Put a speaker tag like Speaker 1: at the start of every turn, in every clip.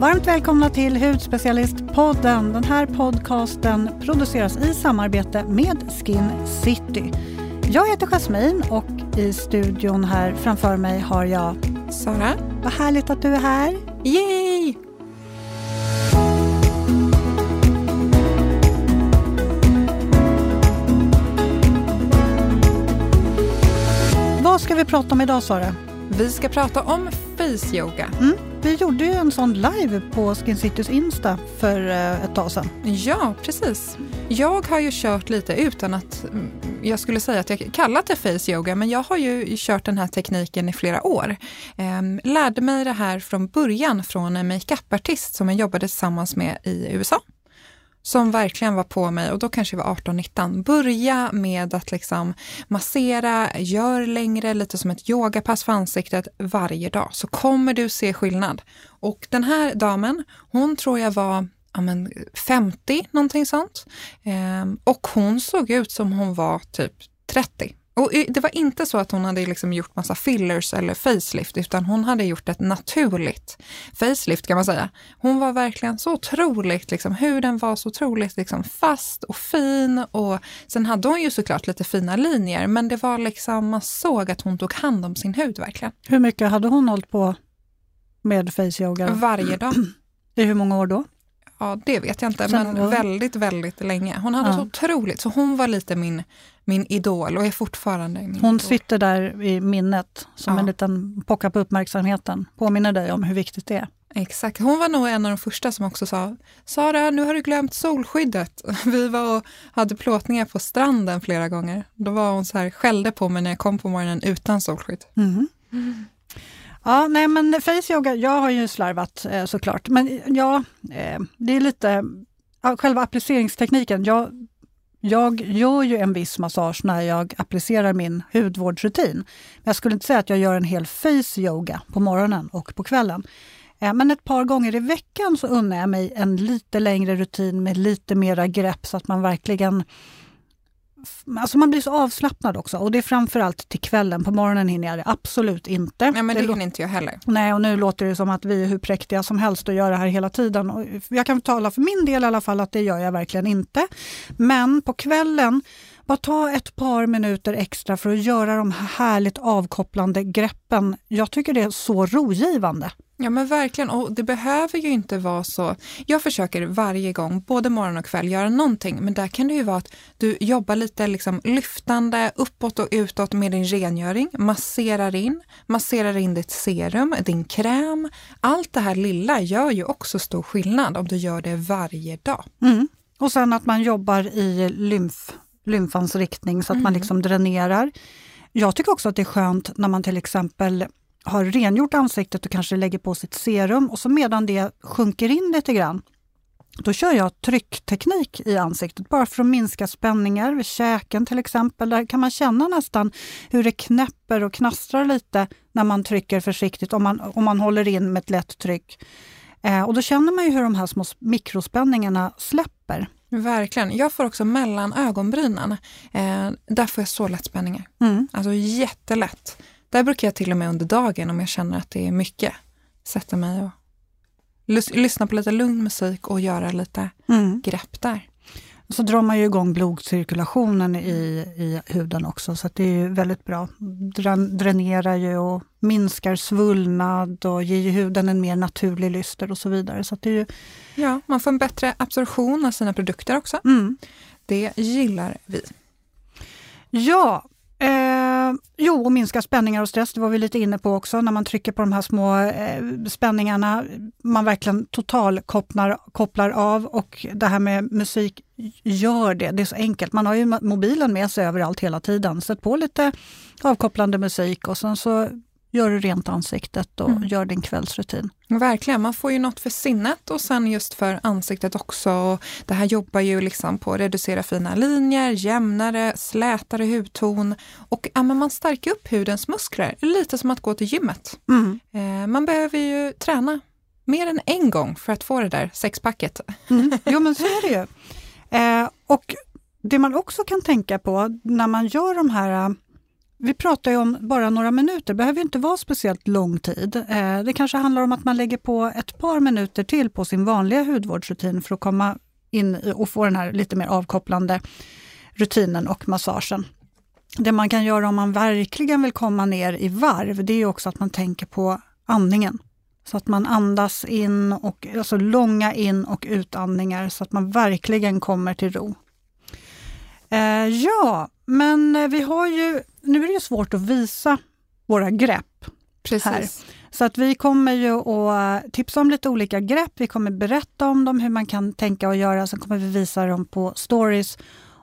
Speaker 1: Varmt välkomna till Hudspecialistpodden. Den här podcasten produceras i samarbete med Skin City. Jag heter Jasmine och i studion här framför mig har jag
Speaker 2: Sara.
Speaker 1: Vad härligt att du är här.
Speaker 2: Yay!
Speaker 1: Vad ska vi prata om idag Sara?
Speaker 2: Vi ska prata om face yoga.
Speaker 1: Mm. Vi gjorde ju en sån live på Skin Citys Insta för eh, ett tag sedan.
Speaker 2: Ja, precis. Jag har ju kört lite utan att mm, jag skulle säga att jag kallat det face yoga, men jag har ju kört den här tekniken i flera år. Ehm, lärde mig det här från början från en makeupartist som jag jobbade tillsammans med i USA som verkligen var på mig och då kanske jag var 18-19. Börja med att liksom massera, gör längre, lite som ett yogapass för ansiktet varje dag så kommer du se skillnad. Och den här damen, hon tror jag var ja, men 50, någonting sånt. Ehm, och hon såg ut som hon var typ 30. Och det var inte så att hon hade liksom gjort massa fillers eller facelift, utan hon hade gjort ett naturligt facelift kan man säga. Hon var verkligen så otroligt, liksom, huden var så otroligt liksom, fast och fin och sen hade hon ju såklart lite fina linjer, men det var liksom, man såg att hon tog hand om sin hud verkligen.
Speaker 1: Hur mycket hade hon hållit på med face yoga?
Speaker 2: Varje dag.
Speaker 1: I hur många år då?
Speaker 2: Ja, det vet jag inte, Sen men väldigt, väldigt länge. Hon hade ja. så otroligt, så hon var lite min, min idol och är fortfarande min
Speaker 1: Hon
Speaker 2: idol.
Speaker 1: sitter där i minnet som ja. en liten pocka på uppmärksamheten, påminner dig om hur viktigt det är.
Speaker 2: Exakt. Hon var nog en av de första som också sa, Sara, nu har du glömt solskyddet. Vi var och hade plåtningar på stranden flera gånger. Då var hon så här, skällde på mig när jag kom på morgonen utan solskydd.
Speaker 1: Mm. Mm. Ja, nej men face yoga, jag har ju slarvat eh, såklart. Men ja, eh, det är lite, själva appliceringstekniken. Jag, jag gör ju en viss massage när jag applicerar min hudvårdsrutin. Men jag skulle inte säga att jag gör en hel face yoga på morgonen och på kvällen. Eh, men ett par gånger i veckan så unnar jag mig en lite längre rutin med lite mera grepp så att man verkligen Alltså man blir så avslappnad också och det är framförallt till kvällen. På morgonen hinner jag det absolut inte.
Speaker 2: Ja, men det, det hinner inte jag heller.
Speaker 1: Nej, och nu låter det som att vi är hur präktiga som helst och gör det här hela tiden. Och jag kan tala för min del i alla fall att det gör jag verkligen inte. Men på kvällen, bara ta ett par minuter extra för att göra de här härligt avkopplande greppen. Jag tycker det är så rogivande.
Speaker 2: Ja men verkligen, och det behöver ju inte vara så. Jag försöker varje gång, både morgon och kväll, göra någonting, men där kan det ju vara att du jobbar lite liksom lyftande uppåt och utåt med din rengöring, masserar in, masserar in ditt serum, din kräm. Allt det här lilla gör ju också stor skillnad om du gör det varje dag.
Speaker 1: Mm. Och sen att man jobbar i lymf, lymfans riktning så att mm. man liksom dränerar. Jag tycker också att det är skönt när man till exempel har rengjort ansiktet och kanske lägger på sitt serum och så medan det sjunker in lite grann då kör jag tryckteknik i ansiktet bara för att minska spänningar vid käken till exempel. Där kan man känna nästan hur det knäpper och knastrar lite när man trycker försiktigt om man, om man håller in med ett lätt tryck. Eh, och då känner man ju hur de här små mikrospänningarna släpper.
Speaker 2: Verkligen. Jag får också mellan ögonbrynen. Eh, där får jag så lätt spänningar. Mm. Alltså jättelätt. Där brukar jag till och med under dagen, om jag känner att det är mycket, sätta mig och lys lyssna på lite lugn musik och göra lite mm. grepp där.
Speaker 1: Så drar man ju igång blodcirkulationen i, i huden också, så det är väldigt bra. Drän, dränerar ju och minskar svullnad och ger huden en mer naturlig lyster och så vidare. Så det är ju...
Speaker 2: Ja, man får en bättre absorption av sina produkter också. Mm. Det gillar vi.
Speaker 1: Ja, Eh, jo, och minska spänningar och stress, det var vi lite inne på också, när man trycker på de här små eh, spänningarna. Man verkligen total kopplar, kopplar av och det här med musik gör det. Det är så enkelt. Man har ju mobilen med sig överallt hela tiden. Sätt på lite avkopplande musik och sen så gör du rent ansiktet och mm. gör din kvällsrutin.
Speaker 2: Verkligen, man får ju något för sinnet och sen just för ansiktet också. Det här jobbar ju liksom på att reducera fina linjer, jämnare, slätare hudton och ja, man stärker upp hudens muskler. Lite som att gå till gymmet. Mm. Eh, man behöver ju träna mer än en gång för att få det där sexpacket.
Speaker 1: Mm. Jo men så är det ju. Eh, och det man också kan tänka på när man gör de här vi pratar ju om bara några minuter, det behöver inte vara speciellt lång tid. Eh, det kanske handlar om att man lägger på ett par minuter till på sin vanliga hudvårdsrutin för att komma in och få den här lite mer avkopplande rutinen och massagen. Det man kan göra om man verkligen vill komma ner i varv, det är också att man tänker på andningen. Så att man andas in, och, alltså långa in och utandningar så att man verkligen kommer till ro. Eh, ja, men eh, vi har ju, nu är det ju svårt att visa våra grepp.
Speaker 2: Precis.
Speaker 1: Här. Så att vi kommer ju att tipsa om lite olika grepp, vi kommer berätta om dem, hur man kan tänka och göra, sen kommer vi visa dem på stories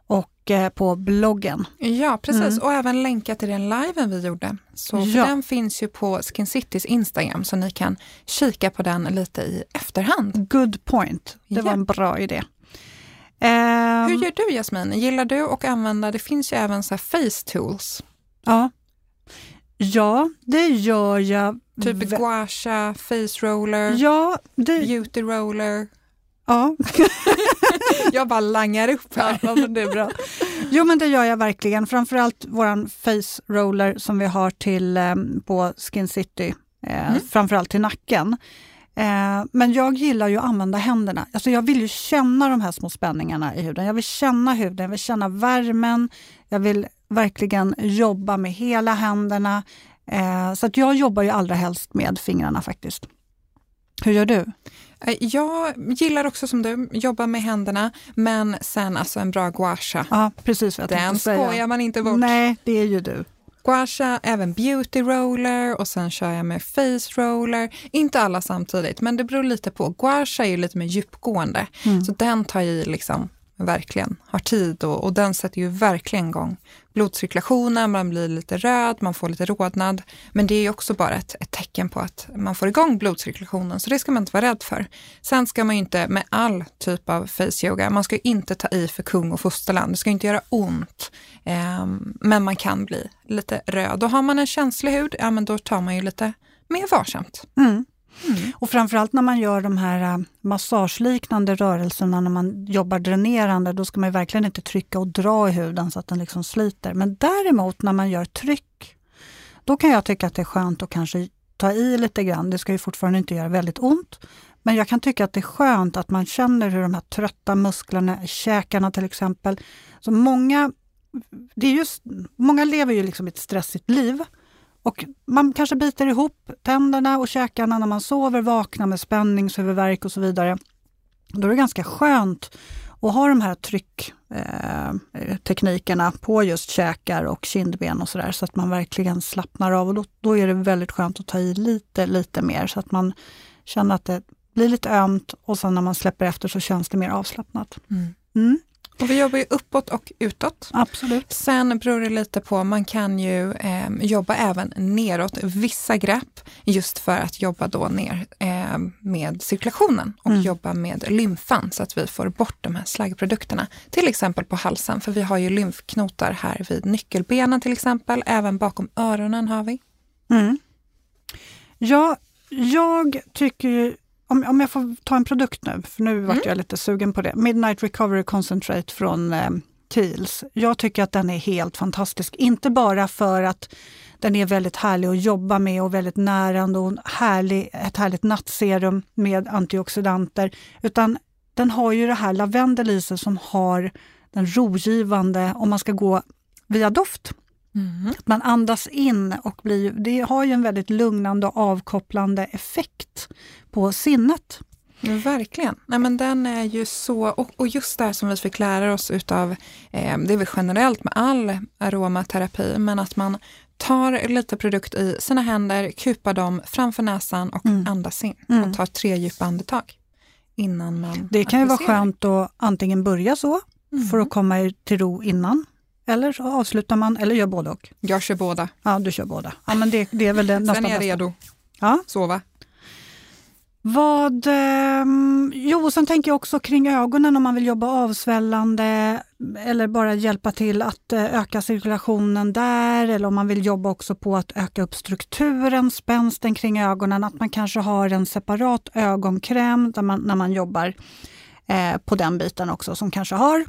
Speaker 1: och eh, på bloggen.
Speaker 2: Ja, precis. Mm. Och även länka till den liven vi gjorde. Så ja. Den finns ju på Skin Citys Instagram, så ni kan kika på den lite i efterhand.
Speaker 1: Good point. Det ja. var en bra idé.
Speaker 2: Um, Hur gör du Jasmin? Gillar du att använda, det finns ju även så face tools.
Speaker 1: Ja. ja, det gör jag.
Speaker 2: Typ guasha, face roller,
Speaker 1: ja, det...
Speaker 2: beauty roller.
Speaker 1: Ja.
Speaker 2: jag bara langar upp här.
Speaker 1: Ja, men det är bra. Jo men det gör jag verkligen. Framförallt våran face roller som vi har till um, på Skin City, eh, mm. framförallt till nacken. Eh, men jag gillar ju att använda händerna. Alltså jag vill ju känna de här små spänningarna i huden. Jag vill känna huden, jag vill känna värmen. Jag vill verkligen jobba med hela händerna. Eh, så att jag jobbar ju allra helst med fingrarna faktiskt. Hur gör du?
Speaker 2: Eh, jag gillar också som du, jobba med händerna, men sen alltså en bra guasha.
Speaker 1: Ja, precis vad
Speaker 2: Den skojar man inte bort.
Speaker 1: Nej, det är ju du
Speaker 2: squasha, även beauty roller och sen kör jag med face roller. Inte alla samtidigt, men det beror lite på. Guasha är ju lite mer djupgående, mm. så den tar i liksom verkligen har tid och, och, den sätter ju verkligen igång blodcirkulationen, man blir lite röd, man får lite rodnad. Men det är också bara ett, ett, tecken på att man får igång blodcirkulationen, så det ska man inte vara rädd för. Sen ska man ju inte med all typ av face yoga, man ska inte ta i för kung och fosterland, det ska inte göra ont. Eh, men man kan bli lite röd och har man en känslig hud, ja men då tar man ju lite mer varsamt.
Speaker 1: Mm. Mm. Och framförallt när man gör de här äh, massageliknande rörelserna, när man jobbar dränerande, då ska man verkligen inte trycka och dra i huden så att den liksom sliter. Men däremot när man gör tryck, då kan jag tycka att det är skönt att kanske ta i lite grann. Det ska ju fortfarande inte göra väldigt ont. Men jag kan tycka att det är skönt att man känner hur de här trötta musklerna käkarna till exempel. Så många, det är just, många lever ju liksom ett stressigt liv och man kanske biter ihop tänderna och käkarna när man sover, vaknar med spänningshuvudvärk och så vidare. Då är det ganska skönt att ha de här tryckteknikerna eh, på just käkar och kindben och sådär så att man verkligen slappnar av. Och då, då, är det väldigt skönt att ta i lite, lite mer så att man känner att det blir lite ömt och sen när man släpper efter så känns det mer avslappnat. Mm.
Speaker 2: Mm. Och vi jobbar ju uppåt och utåt.
Speaker 1: Absolut.
Speaker 2: Sen beror det lite på, man kan ju eh, jobba även neråt, vissa grepp, just för att jobba då ner eh, med cirkulationen och mm. jobba med lymfan så att vi får bort de här slaggprodukterna. Till exempel på halsen, för vi har ju lymfknotar här vid nyckelbenen till exempel, även bakom öronen har vi.
Speaker 1: Mm. Ja, jag tycker ju om, om jag får ta en produkt nu, för nu mm. vart jag lite sugen på det. Midnight Recovery Concentrate från eh, Kiehl's. Jag tycker att den är helt fantastisk. Inte bara för att den är väldigt härlig att jobba med och väldigt närande och härlig, ett härligt nattserum med antioxidanter. Utan den har ju det här lavendel i sig som har den rogivande, om man ska gå via doft, Mm. Att man andas in och blir, det har ju en väldigt lugnande och avkopplande effekt på sinnet.
Speaker 2: Ja, verkligen. Nej, men den är ju så, och, och just det här som vi fick lära oss utav, eh, det är väl generellt med all aromaterapi, men att man tar lite produkt i sina händer, kupar dem framför näsan och mm. andas in mm. och tar tre djupa andetag innan man
Speaker 1: Det kan ju vara skönt att antingen börja så, mm. för att komma till ro innan, eller så avslutar man, eller gör både och.
Speaker 2: Jag kör båda.
Speaker 1: Ja, du kör båda. Ja, men det, det är väl det
Speaker 2: Sen är jag redo.
Speaker 1: Ja.
Speaker 2: Sova.
Speaker 1: Vad, eh, jo, sen tänker jag också kring ögonen om man vill jobba avsvällande eller bara hjälpa till att eh, öka cirkulationen där eller om man vill jobba också på att öka upp strukturen, spänsten kring ögonen, att man kanske har en separat ögonkräm man, när man jobbar eh, på den biten också som kanske har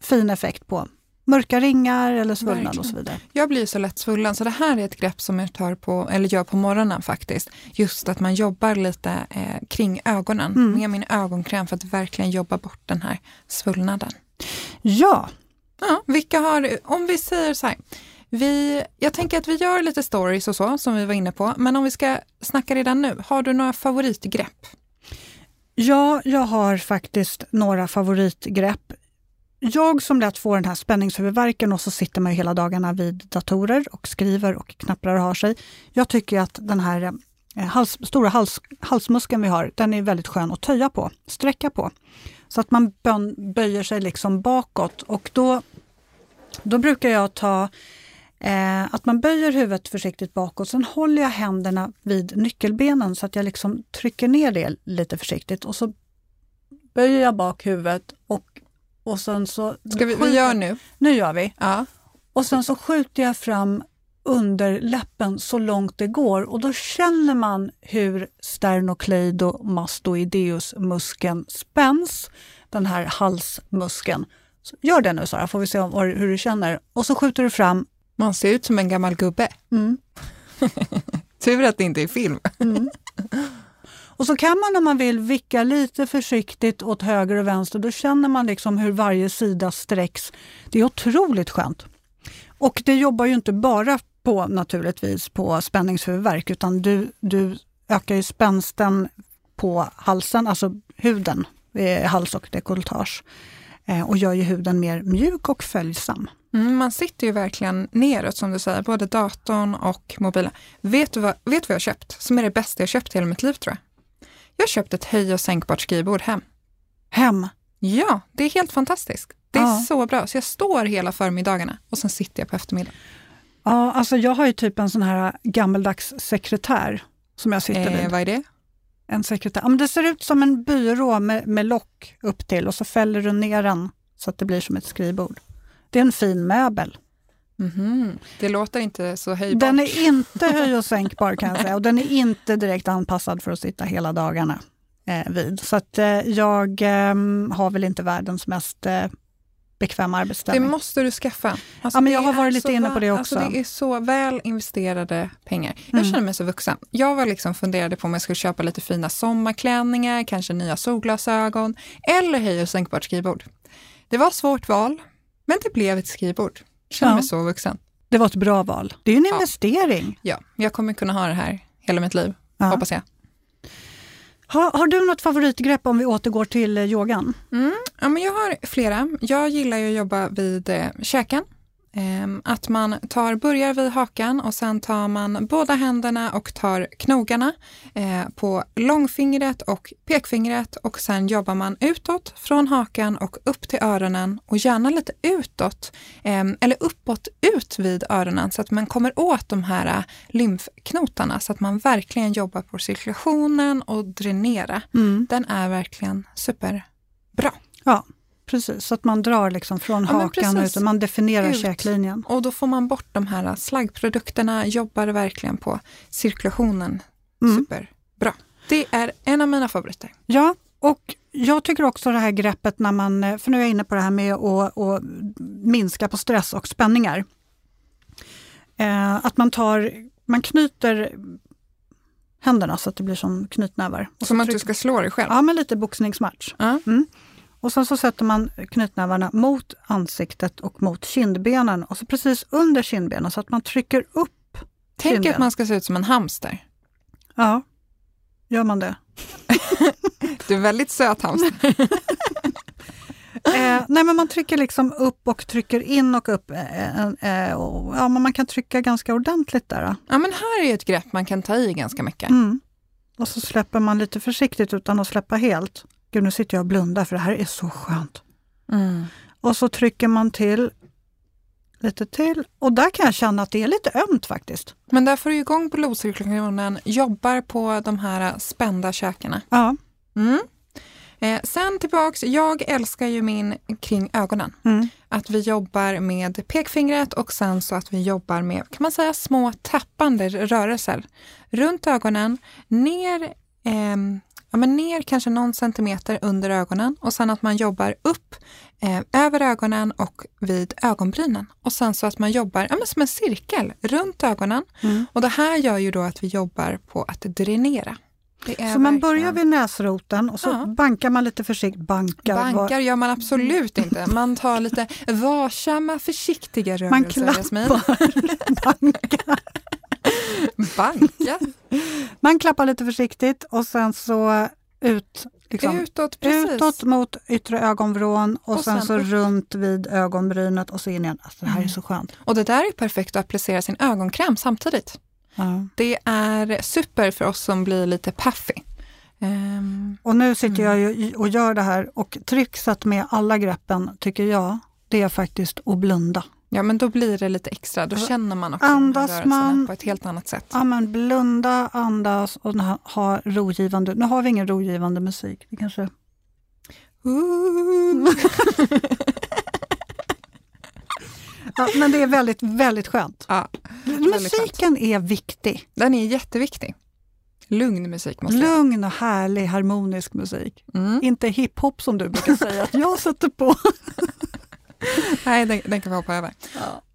Speaker 1: fin effekt på mörka ringar eller svullnad
Speaker 2: Verkligen.
Speaker 1: och så vidare.
Speaker 2: Jag blir så lätt svullen så det här är ett grepp som jag tar på, eller gör på morgonen faktiskt. Just att man jobbar lite eh, kring ögonen
Speaker 1: Mm.
Speaker 2: med min ögonkräm för att verkligen jobba bort den här svullnaden.
Speaker 1: Ja,
Speaker 2: Ja, vilka har, om vi säger så här, vi, jag tänker att vi gör lite stories och så som vi var inne på, men om vi ska snacka redan nu, har du några favoritgrepp?
Speaker 1: Ja, jag har faktiskt några favoritgrepp. Jag som lätt får den här spänningshuvudvärken och så sitter man ju hela dagarna vid datorer och skriver och knapprar och har sig. Jag tycker att den här eh, hals, stora hals, halsmuskeln vi har, den är väldigt skön att töja på, sträcka på. Så att man böjer sig liksom bakåt och då, då brukar jag ta Eh, att man böjer huvudet försiktigt bakåt, sen håller jag händerna vid nyckelbenen så att jag liksom trycker ner det lite försiktigt och så böjer jag bak huvudet och, och sen så...
Speaker 2: Ska vi, vi gör nu?
Speaker 1: Nu gör vi.
Speaker 2: Ja.
Speaker 1: Och sen så skjuter jag fram under läppen så långt det går och då känner man hur sternocleidomastoideusmuskeln spänns, den här halsmuskeln. Så gör det nu Sara, får vi se om, hur du känner. Och så skjuter du fram.
Speaker 2: Man ser ut som en gammal gubbe.
Speaker 1: Mm.
Speaker 2: Tur att det inte är film.
Speaker 1: Mm. Och så kan man om man vill vicka lite försiktigt åt höger och vänster. Då känner man liksom hur varje sida sträcks. Det är otroligt skönt. Och det jobbar ju inte bara på naturligtvis på spänningshuvudvärk utan du, du ökar ju spänsten på halsen, alltså huden, eh, hals och dekolletage eh, och gör ju huden mer mjuk och följsam.
Speaker 2: Mm, man sitter ju verkligen neråt som du säger, både datorn och mobilen. Vet du vad, vet vad jag har köpt som är det bästa jag köpt i hela mitt liv tror jag? Jag har köpt ett höj och sänkbart skrivbord hem.
Speaker 1: Hem!
Speaker 2: Ja, det är helt fantastiskt. Det är
Speaker 1: Ja.
Speaker 2: så bra. Så jag står hela förmiddagarna och sen sitter jag på eftermiddagen.
Speaker 1: Ja, alltså jag har ju typ en sån här gammeldags sekretär som jag sitter vid.
Speaker 2: Eh, vad är det?
Speaker 1: En sekretär. Ja, men det ser ut som en byrå med, med lock upp till och så fäller du ner den så att det blir som ett skrivbord. Det är en fin möbel.
Speaker 2: Mhm. Det låter inte så höjbart.
Speaker 1: Den är inte höj och sänkbar kan jag säga och den är inte direkt anpassad för att sitta hela dagarna eh, vid. Så att eh, jag eh, har väl inte världens mest eh, bekväma
Speaker 2: Det
Speaker 1: arbetsställning.
Speaker 2: måste du skaffa. Alltså,
Speaker 1: Ja, men jag
Speaker 2: det
Speaker 1: har varit lite inne på det också.
Speaker 2: Alltså, det är så väl investerade pengar. Jag
Speaker 1: Mm.
Speaker 2: känner mig så vuxen. Jag var liksom funderade på om jag skulle köpa lite fina sommarklänningar, kanske nya solglasögon eller höj och sänkbart skrivbord. Det var ett svårt val, men det blev ett skrivbord. Känner
Speaker 1: Ja.
Speaker 2: mig så vuxen.
Speaker 1: Det var ett bra val. Det är ju en
Speaker 2: Ja.
Speaker 1: investering.
Speaker 2: Ja, jag kommer kunna ha det här hela mitt liv,
Speaker 1: Ja.
Speaker 2: hoppas jag.
Speaker 1: Har, har du något favoritgrepp om vi återgår till eh, yogan?
Speaker 2: Mm. Ja, men jag har flera. Jag gillar ju att jobba vid eh, käken. Ehm, att man tar, börjar vid hakan och sen tar man båda händerna och tar knogarna eh, på långfingret och pekfingret och sen jobbar man utåt från hakan och upp till öronen och gärna lite utåt ehm, eller uppåt ut vid öronen så att man kommer åt de här eh, lymfknotarna så att man verkligen jobbar på cirkulationen och dränera.
Speaker 1: Mm.
Speaker 2: Den är verkligen superbra.
Speaker 1: Ja, precis. Så att man drar liksom från
Speaker 2: Ja,
Speaker 1: hakan ut och man definierar
Speaker 2: Ut.
Speaker 1: käklinjen.
Speaker 2: Och då får man bort de här slaggprodukterna, jobbar verkligen på cirkulationen.
Speaker 1: Mm.
Speaker 2: Superbra. Det är en av mina favoriter.
Speaker 1: Ja, och jag tycker också det här greppet när man, för nu är jag inne på det här med att, att minska på stress och spänningar. Eh, att man tar, man knyter händerna så att det blir som knytnävar. Och
Speaker 2: Som att du ska slå dig själv.
Speaker 1: Ja, men lite boxningsmatch.
Speaker 2: Ja.
Speaker 1: Och sen så sätter man knytnävarna mot ansiktet och mot kindbenen och så precis under kindbenen så att man trycker upp.
Speaker 2: Tänk
Speaker 1: Kinden.
Speaker 2: att man ska se ut som en hamster.
Speaker 1: Ja, gör man det?
Speaker 2: Du är väldigt söt hamster.
Speaker 1: Eh, nej men man trycker liksom upp och trycker in och upp. Eh, eh, och, ja, men man kan trycka ganska ordentligt där. då.
Speaker 2: Ja, men här är ett grepp man kan ta i ganska mycket.
Speaker 1: Mm. Och så släpper man lite försiktigt utan att släppa helt. Gud, nu sitter jag och blundar för det här är så skönt.
Speaker 2: Mm.
Speaker 1: Och så trycker man till lite till och där kan jag känna att det är lite ömt faktiskt.
Speaker 2: Men där får du igång blodcirkulationen, jobbar på de här spända käkarna.
Speaker 1: Ja.
Speaker 2: Mm. Eh, sen tillbaks, jag älskar ju min kring ögonen.
Speaker 1: Mm.
Speaker 2: Att vi jobbar med pekfingret och sen så att vi jobbar med, kan man säga, små tappande rörelser runt ögonen, ner ehm, ja, men ner kanske någon centimeter under ögonen och sen att man jobbar upp eh, över ögonen och vid ögonbrynen. Och sen så att man jobbar ja, men som en cirkel runt ögonen.
Speaker 1: Mm.
Speaker 2: Och det här gör ju då att vi jobbar på att dränera.
Speaker 1: Så man börjar vid näsroten och så
Speaker 2: Ja.
Speaker 1: bankar man lite försiktigt. Bankar, var-
Speaker 2: Bankar gör man absolut inte. Man tar lite varsamma, försiktiga
Speaker 1: man
Speaker 2: rörelser. Jasmin.
Speaker 1: klappar, bankar.
Speaker 2: Banka.
Speaker 1: Man klappar lite försiktigt och sen så ut, liksom,
Speaker 2: Utåt, precis.
Speaker 1: utåt mot yttre ögonvrån och,
Speaker 2: Och
Speaker 1: sen,
Speaker 2: sen
Speaker 1: så
Speaker 2: upp.
Speaker 1: runt vid ögonbrynet och så in igen. Alltså, det här är
Speaker 2: Mm.
Speaker 1: så skönt.
Speaker 2: Och det där är perfekt att applicera sin ögonkräm samtidigt.
Speaker 1: Ja.
Speaker 2: Det är super för oss som blir lite puffy. Ehm,
Speaker 1: Och nu sitter
Speaker 2: Mm.
Speaker 1: jag ju och gör det här och trickset med alla greppen tycker jag, det är faktiskt att blunda.
Speaker 2: Ja, men då blir det lite extra. Då
Speaker 1: Alltså,
Speaker 2: känner man också
Speaker 1: andas man-
Speaker 2: på ett helt annat sätt.
Speaker 1: Ja men blunda, andas och ha- rogivande, nu har vi ingen rogivande musik. Vi kanske... Ja, men det är väldigt, väldigt skönt.
Speaker 2: Ja, väldigt
Speaker 1: Musiken är viktig.
Speaker 2: den är jätteviktig. Lugn musik måste
Speaker 1: Lugn och härlig harmonisk musik.
Speaker 2: mm.
Speaker 1: Inte hiphop som du brukar säga att jag sätter på.
Speaker 2: Nej, den, den kan vi hoppa över.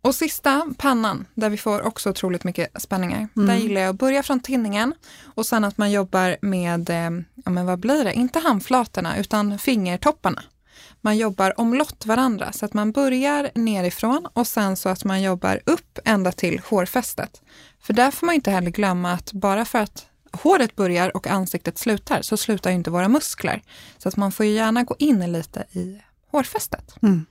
Speaker 2: Och sista, pannan, där vi får också otroligt mycket spänningar.
Speaker 1: Mm.
Speaker 2: Där gillar jag att börja från tinningen och sen att man jobbar med, eh, ja men vad blir det, inte handflatorna utan fingertopparna. Man jobbar omlott varandra så att man börjar nerifrån och sen så att man jobbar upp ända till hårfästet. För där får man inte heller glömma att bara för att håret börjar och ansiktet slutar så slutar inte våra muskler. Så att man får ju gärna gå in lite i hårfästet.
Speaker 1: Mm.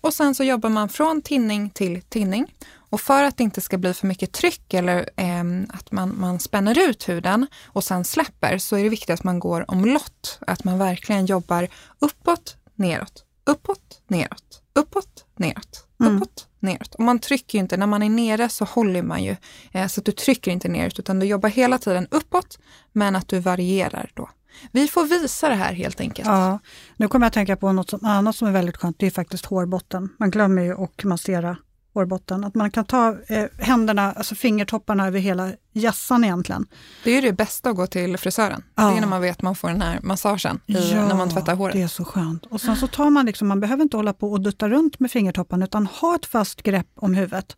Speaker 2: Och sen så jobbar man från tinning till tinning. Och för att det inte ska bli för mycket tryck eller ehm, att man, man spänner ut huden och sen släpper så är det viktigt att man går omlott. Att man verkligen jobbar uppåt, neråt, uppåt, neråt, uppåt, neråt,
Speaker 1: Mm.
Speaker 2: uppåt, neråt. Och man trycker ju inte, när man är nere så håller man ju, eh, så att du trycker inte neråt utan du jobbar hela tiden uppåt men att du varierar då. Vi får visa det här helt enkelt.
Speaker 1: Ja, nu kommer jag att tänka på något som, annat som är väldigt skönt, det är faktiskt hårbotten. Man glömmer ju att massera hårbotten. Att man kan ta eh, händerna, alltså fingertopparna över hela hjässan egentligen.
Speaker 2: Det är ju det bästa att gå till frisören. Det
Speaker 1: Ja.
Speaker 2: är när man vet att man får den här massagen i, när man tvättar håret.
Speaker 1: det är så skönt. Och sen så tar man liksom, man behöver inte hålla på och dutta runt med fingertopparna utan ha ett fast grepp om huvudet.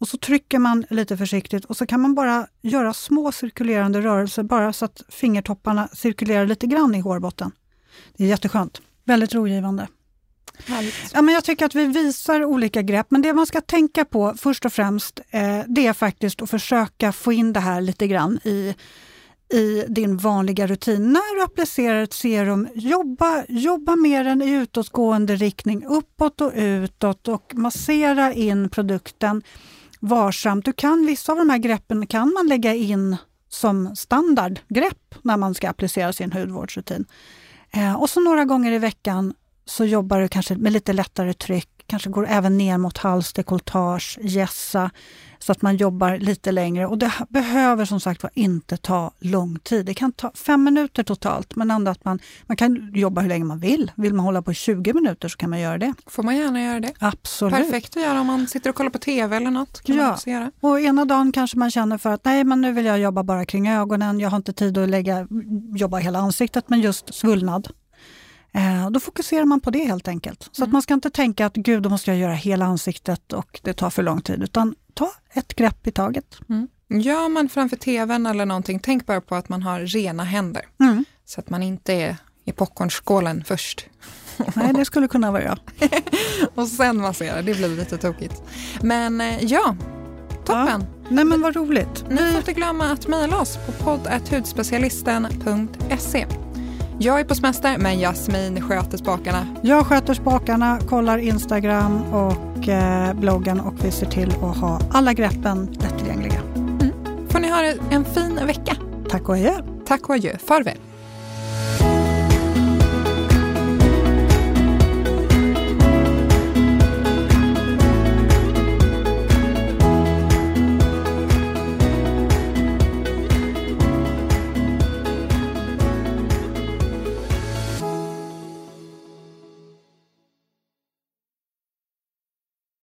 Speaker 1: Och så trycker man lite försiktigt och så kan man bara göra små cirkulerande rörelser bara så att fingertopparna cirkulerar lite grann i hårbotten. Det är jätteskönt. Väldigt rogivande.
Speaker 2: Härligt.
Speaker 1: Ja, men jag tycker att vi visar olika grepp, men det man ska tänka på först och främst, eh, det är faktiskt att försöka få in det här lite grann i, i din vanliga rutin. När du applicerar ett serum, jobba, jobba med den i utåtgående riktning, uppåt och utåt och massera in produkten varsamt. Du kan, vissa av de här greppen kan man lägga in som standardgrepp när man ska applicera sin hudvårdsrutin. Eh, och så några gånger i veckan så jobbar du kanske med lite lättare tryck, kanske går även ner mot hals, dekolletage, gässa, så att man jobbar lite längre. Och det behöver som sagt var inte ta lång tid. Det kan ta fem minuter totalt, men ändå att man, man kan jobba hur länge man vill. Vill man hålla på i 20 minuter så kan man göra det.
Speaker 2: Får man gärna göra det.
Speaker 1: Absolut.
Speaker 2: Perfekt att göra om man sitter och kollar på TV eller något. Kan man
Speaker 1: Ja.
Speaker 2: göra.
Speaker 1: Och ena dagen kanske man känner för att nej, men nu vill jag jobba bara kring ögonen. Jag har inte tid att lägga, jobba hela ansiktet, men just svullnad. Eh, då fokuserar man på det helt enkelt. Så att
Speaker 2: Mm.
Speaker 1: man ska inte tänka att gud, då måste jag göra hela ansiktet och det tar för lång tid. Utan ta ett grepp i taget.
Speaker 2: Mm. Gör man framför TVn eller någonting, tänk bara på att man har rena händer.
Speaker 1: Mm.
Speaker 2: Så att man inte är i popcornskålen först.
Speaker 1: Nej, det skulle kunna vara jag.
Speaker 2: Och sen massera, det blir lite tokigt. Men eh, ja, toppen.
Speaker 1: Nej, men vad roligt.
Speaker 2: Ni får inte glömma att mejla oss på podd.hudspecialisten.se. Jag är på semester, men Jasmin sköter spakarna.
Speaker 1: Jag sköter spakarna, kollar Instagram och eh, bloggen och vi ser till att ha alla greppen lättillgängliga.
Speaker 2: Får ni ha en fin vecka.
Speaker 1: Tack och adjö.
Speaker 2: Tack och adjö. Farväl.